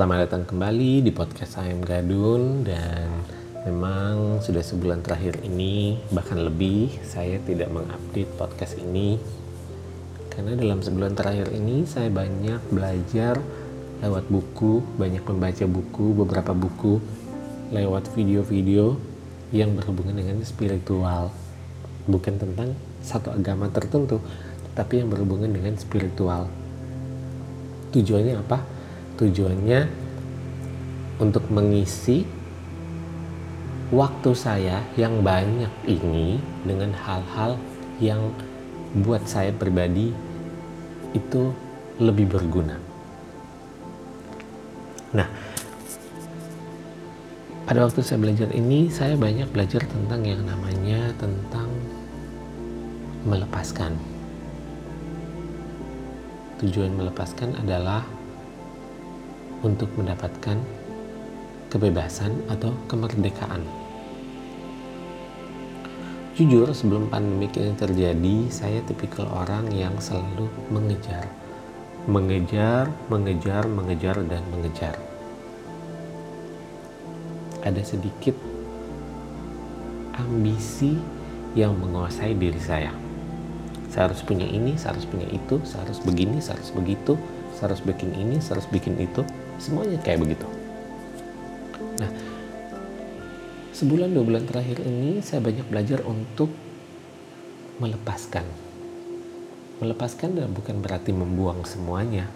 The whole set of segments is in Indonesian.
Selamat datang kembali di podcast Ayam Gadun. Dan memang sudah sebulan terakhir ini bahkan lebih saya tidak mengupdate podcast ini. Karena dalam sebulan terakhir ini saya banyak belajar lewat buku, banyak membaca buku, beberapa buku lewat video-video yang berhubungan dengan spiritual. Bukan tentang satu agama tertentu tapi yang berhubungan dengan spiritual. Tujuannya apa? Tujuannya untuk mengisi waktu saya yang banyak ini dengan hal-hal yang buat saya pribadi itu lebih berguna. Nah, pada waktu saya belajar ini saya banyak belajar tentang yang namanya tentang melepaskan. Tujuan melepaskan adalah untuk mendapatkan kebebasan atau kemerdekaan. Jujur, sebelum pandemi ini terjadi, saya tipikal orang yang selalu mengejar, mengejar, mengejar, mengejar, dan mengejar. Ada sedikit ambisi yang menguasai diri saya. Saya harus punya ini, saya harus punya itu, saya harus begini, saya harus begitu, saya harus bikin ini, saya harus bikin itu semuanya kayak begitu. Nah sebulan dua bulan terakhir ini saya banyak belajar untuk melepaskan. Melepaskan bukan berarti membuang semuanya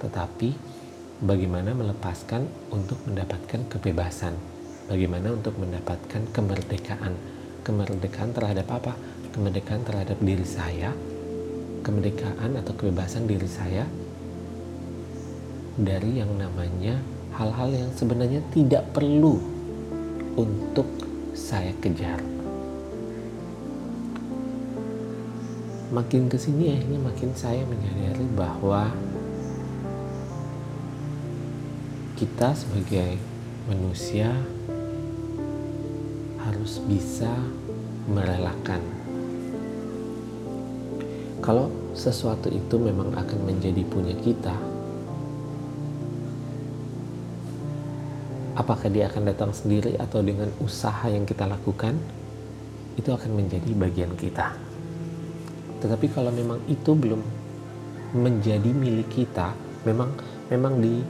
tetapi bagaimana melepaskan untuk mendapatkan kebebasan. Bagaimana untuk mendapatkan kemerdekaan. Kemerdekaan terhadap apa? Kemerdekaan terhadap diri saya. Kemerdekaan atau kebebasan diri saya dari yang namanya hal-hal yang sebenarnya tidak perlu untuk saya kejar. Makin ke sini akhirnya makin saya menyadari bahwa kita sebagai manusia harus bisa merelakan. Kalau sesuatu itu memang akan menjadi punya kita, apakah dia akan datang sendiri atau dengan usaha yang kita lakukan itu akan menjadi bagian kita. Tetapi kalau memang itu belum menjadi milik kita memang memang di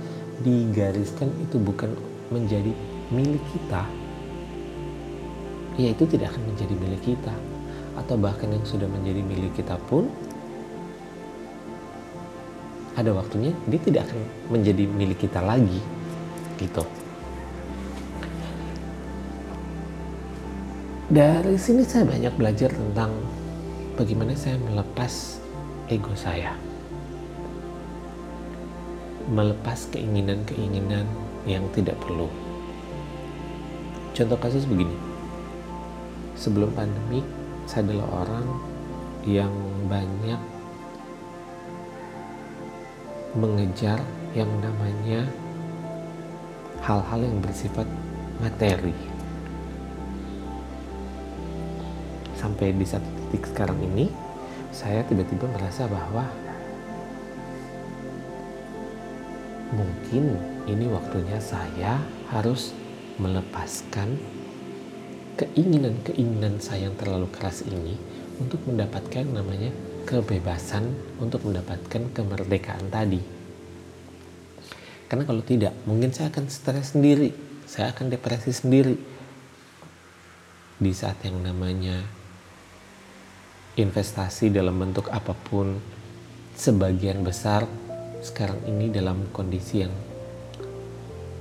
digariskan itu bukan menjadi milik kita ya itu tidak akan menjadi milik kita. Atau bahkan yang sudah menjadi milik kita pun ada waktunya dia tidak akan menjadi milik kita lagi gitu dari sini saya banyak belajar tentang bagaimana saya melepas ego saya. Melepas keinginan-keinginan yang tidak perlu. Contoh kasus begini. Sebelum pandemi saya adalah orang yang banyak mengejar yang namanya hal-hal yang bersifat materi sampai di satu titik sekarang ini saya tiba-tiba merasa bahwa mungkin ini waktunya saya harus melepaskan keinginan-keinginan saya yang terlalu keras ini untuk mendapatkan namanya kebebasan untuk mendapatkan kemerdekaan tadi. Karena kalau tidak, mungkin saya akan stres sendiri, saya akan depresi sendiri. Di saat yang namanya investasi dalam bentuk apa pun sebagian besar sekarang ini dalam kondisi yang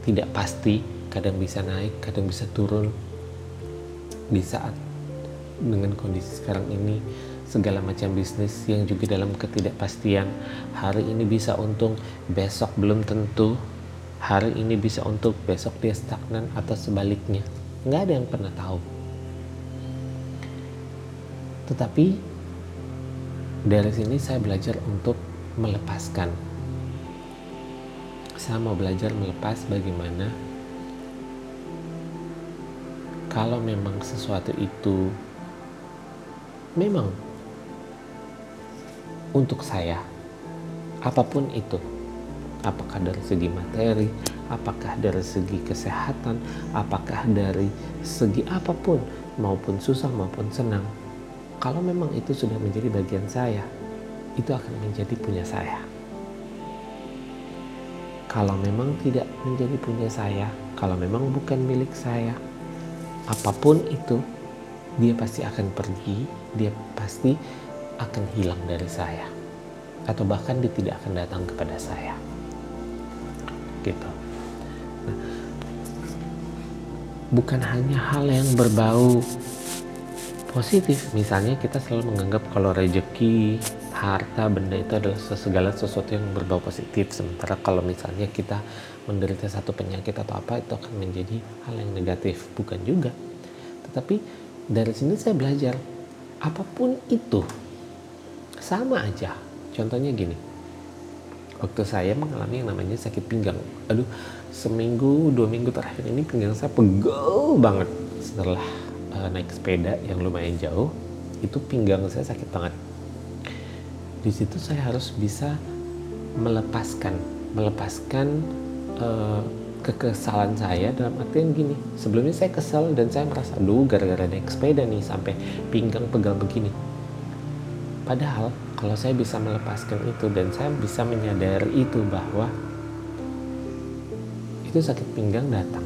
tidak pasti kadang bisa naik kadang bisa turun. Di saat dengan kondisi sekarang ini segala macam bisnis yang juga dalam ketidakpastian hari ini bisa untung besok belum tentu. Hari ini bisa untuk besok dia stagnan atau sebaliknya. Nggak ada yang pernah tahu. Tetapi dari sini saya belajar untuk melepaskan. Saya mau belajar melepas bagaimana kalau memang sesuatu itu memang untuk saya, apa pun itu, apakah dari segi materi, apakah dari segi kesehatan, apakah dari segi apa pun, maupun susah maupun senang. Kalau memang itu sudah menjadi bagian saya, itu akan menjadi punya saya. Kalau memang tidak menjadi punya saya, kalau memang bukan milik saya, apa pun itu, dia pasti akan pergi, dia pasti akan hilang dari saya. Atau bahkan dia tidak akan datang kepada saya. Gitu. Nah, bukan hanya hal yang berbau positif. Misalnya kita selalu menganggap kalau rezeki harta benda itu adalah segala sesuatu yang berbau positif. Sementara kalau misalnya kita menderita satu penyakit atau apa itu akan menjadi hal yang negatif. Bukan juga. Tetapi dari sini saya belajar apa pun itu sama aja. Contohnya gini waktu saya mengalami yang namanya sakit pinggang. Aduh seminggu dua minggu terakhir ini pinggang saya pegel banget setelah uh, naik sepeda yang lumayan jauh itu pinggang saya sakit banget. Di situ saya harus bisa melepaskan melepaskan uh, kekesalan saya dalam artian gini. Sebelumnya saya kesal dan saya merasa aduh gara-gara naik sepeda nih sampai pinggang pegal begini. Padahal kalau saya bisa melepaskan itu dan saya bisa menyadari itu bahwa itu sakit pinggang datang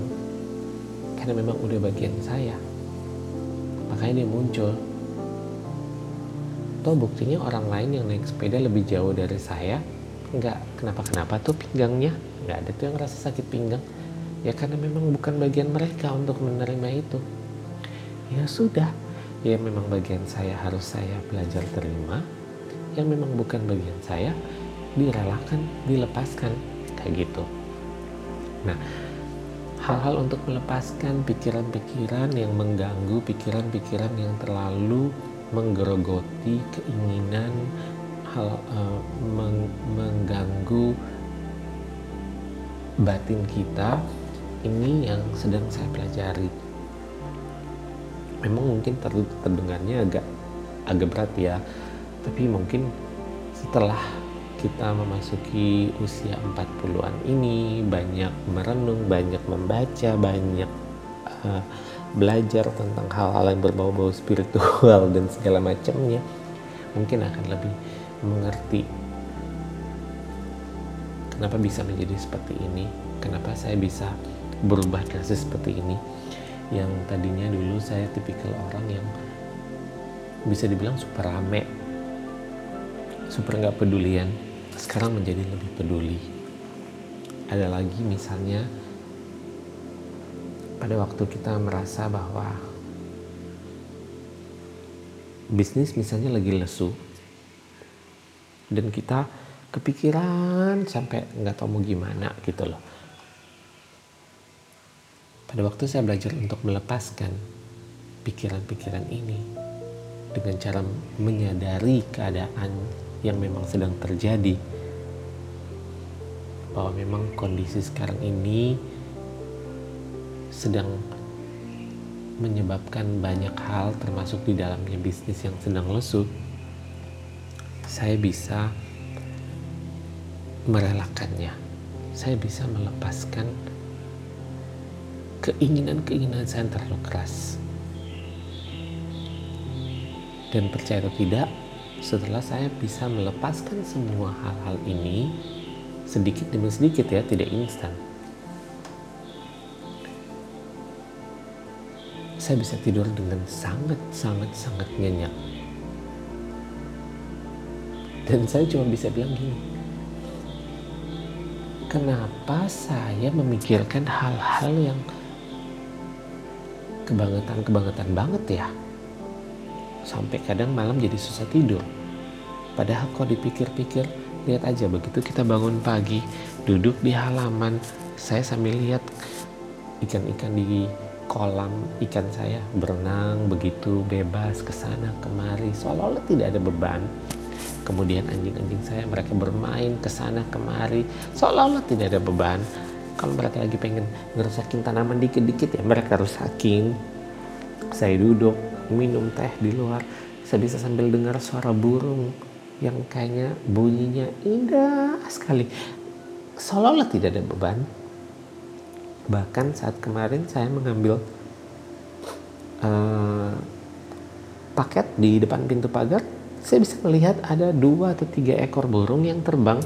karena memang udah bagian saya makanya dia muncul. Toh buktinya orang lain yang naik sepeda lebih jauh dari saya. Nggak kenapa-kenapa tuh pinggangnya? Nggak ada tuh yang rasa sakit pinggang. Ya karena memang bukan bagian mereka untuk menerima itu. Ya sudah. Ya memang bagian saya harus saya belajar terima. Yang memang bukan bagian saya direlakan dilepaskan. Kayak gitu. Nah hal-hal untuk melepaskan pikiran-pikiran yang mengganggu pikiran-pikiran yang terlalu menggerogoti keinginan hal uh, meng, mengganggu batin kita ini yang sedang saya pelajari. Memang mungkin terdengarnya agak agak berat ya tapi mungkin setelah kita memasuki usia 40-an ini banyak merenung, banyak membaca, banyak uh, belajar tentang hal-hal yang berbau-bau spiritual dan segala macamnya mungkin akan lebih mengerti kenapa bisa menjadi seperti ini kenapa saya bisa berubah drastis seperti ini. Yang tadinya dulu saya tipikal orang yang bisa dibilang super rame super nggak pedulian sekarang menjadi lebih peduli. Ada lagi misalnya pada waktu kita merasa bahwa bisnis misalnya lagi lesu dan kita kepikiran sampai nggak tahu mau gimana gitu loh. Pada waktu saya belajar untuk melepaskan pikiran-pikiran ini dengan cara menyadari keadaan yang memang sedang terjadi bahwa memang kondisi sekarang ini sedang menyebabkan banyak hal termasuk di dalamnya bisnis yang sedang lesu saya bisa merelakannya. Saya bisa melepaskan keinginan-keinginan saya yang terlalu keras. Dan percaya atau tidak, setelah saya bisa melepaskan semua hal-hal ini, sedikit demi sedikit ya, tidak instan. Saya bisa tidur dengan sangat-sangat-sangat nyenyak dan saya cuma bisa bilang gini kenapa saya memikirkan hal-hal yang kebangetan-kebangetan banget ya sampai kadang malam jadi susah tidur. Padahal kalau dipikir-pikir lihat aja begitu kita bangun pagi duduk di halaman saya sambil lihat ikan-ikan di kolam ikan saya berenang begitu bebas ke sana kemari. Seolah-olah tidak ada beban. Kemudian anjing-anjing saya mereka bermain ke sana kemari. Seolah-olah tidak ada beban. Kalau mereka lagi pengen ngerusakin tanaman dikit-dikit ya mereka rusakin. Saya duduk minum teh di luar saya bisa sambil dengar suara burung yang kayaknya bunyinya indah sekali seolah-olah tidak ada beban. Bahkan saat kemarin saya mengambil uh, paket di depan pintu pagar, saya bisa melihat ada dua atau tiga ekor burung yang terbang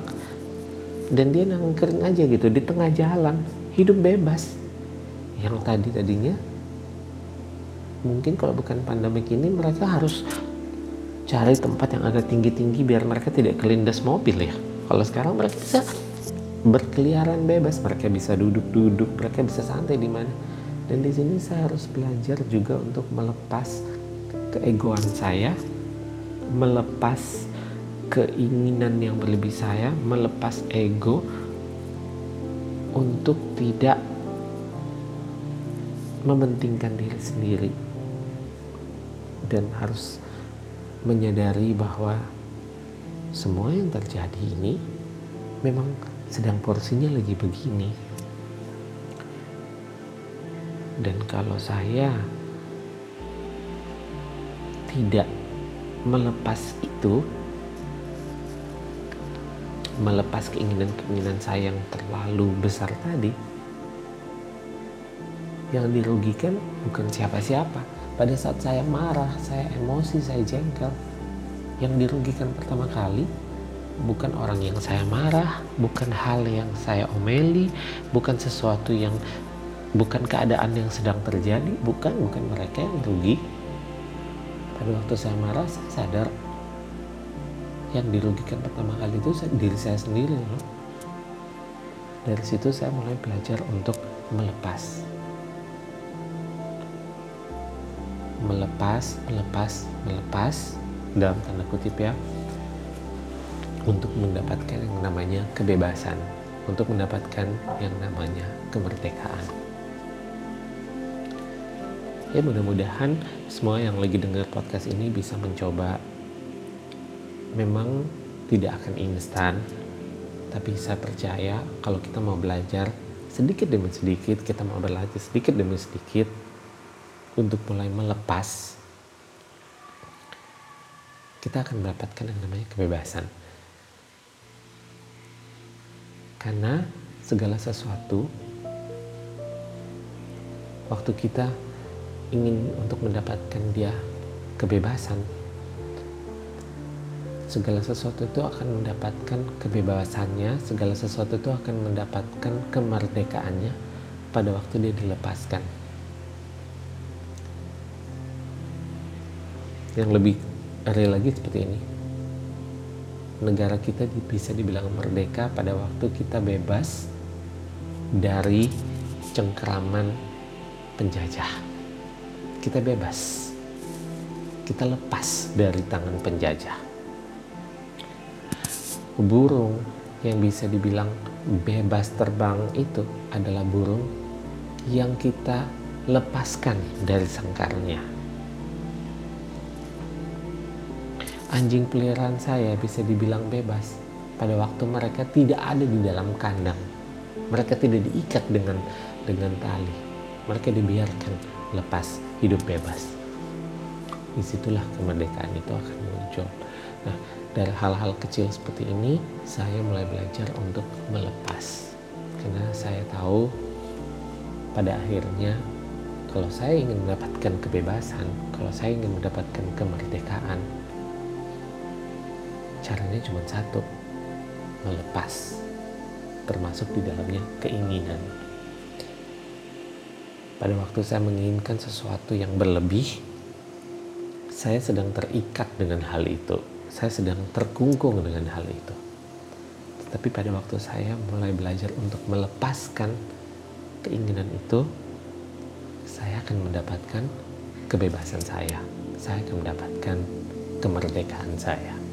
dan dia nangkring aja gitu di tengah jalan, hidup bebas. Yang tadi tadinya mungkin kalau bukan pandemik ini mereka harus cari tempat yang agak tinggi-tinggi biar mereka tidak kelindas mobil ya. Kalau sekarang mereka bisa berkeliaran bebas, mereka bisa duduk-duduk, mereka bisa santai di mana. Dan di sini saya harus belajar juga untuk melepas keegoan saya, melepas keinginan yang berlebih saya, melepas ego untuk tidak mementingkan diri sendiri dan harus menyadari bahwa semua yang terjadi ini memang sedang porsinya lagi begini. Dan kalau saya tidak melepas itu, melepas keinginan-keinginan saya yang terlalu besar tadi, yang dirugikan bukan siapa-siapa. Pada saat saya marah, saya emosi, saya jengkel, yang dirugikan pertama kali bukan orang yang saya marah, bukan hal yang saya omeli, bukan sesuatu yang bukan keadaan yang sedang terjadi, bukan bukan mereka yang rugi. Pada waktu saya marah, saya sadar yang dirugikan pertama kali itu diri saya sendiri. Dari situ saya mulai belajar untuk melepas. Melepas, melepas, melepas dalam tanda kutip ya untuk mendapatkan yang namanya kebebasan, untuk mendapatkan yang namanya kemerdekaan. Ya mudah-mudahan semua yang lagi dengar podcast ini bisa mencoba. Memang tidak akan instan, tapi saya percaya kalau kita mau belajar sedikit demi sedikit, kita mau berlatih sedikit demi sedikit untuk mulai melepas, kita akan mendapatkan yang namanya kebebasan. Karena segala sesuatu waktu kita ingin untuk mendapatkan dia kebebasan segala sesuatu itu akan mendapatkan kebebasannya segala sesuatu itu akan mendapatkan kemerdekaannya pada waktu dia dilepaskan yang lebih real lagi seperti ini negara kita bisa dibilang merdeka pada waktu kita bebas dari cengkeraman penjajah. Kita bebas. Kita lepas dari tangan penjajah. Burung yang bisa dibilang bebas terbang itu adalah burung yang kita lepaskan dari sangkarnya anjing peliharaan saya bisa dibilang bebas pada waktu mereka tidak ada di dalam kandang. Mereka tidak diikat dengan dengan tali. Mereka dibiarkan lepas hidup bebas. Di situlah kemerdekaan itu akan muncul. Nah, dari hal-hal kecil seperti ini, saya mulai belajar untuk melepas. Karena saya tahu pada akhirnya kalau saya ingin mendapatkan kebebasan, kalau saya ingin mendapatkan kemerdekaan, caranya cuma satu melepas termasuk di dalamnya keinginan. Pada waktu saya menginginkan sesuatu yang berlebih saya sedang terikat dengan hal itu. Saya sedang terkungkung dengan hal itu. Tetapi pada waktu saya mulai belajar untuk melepaskan keinginan itu saya akan mendapatkan kebebasan saya. Saya akan mendapatkan kemerdekaan saya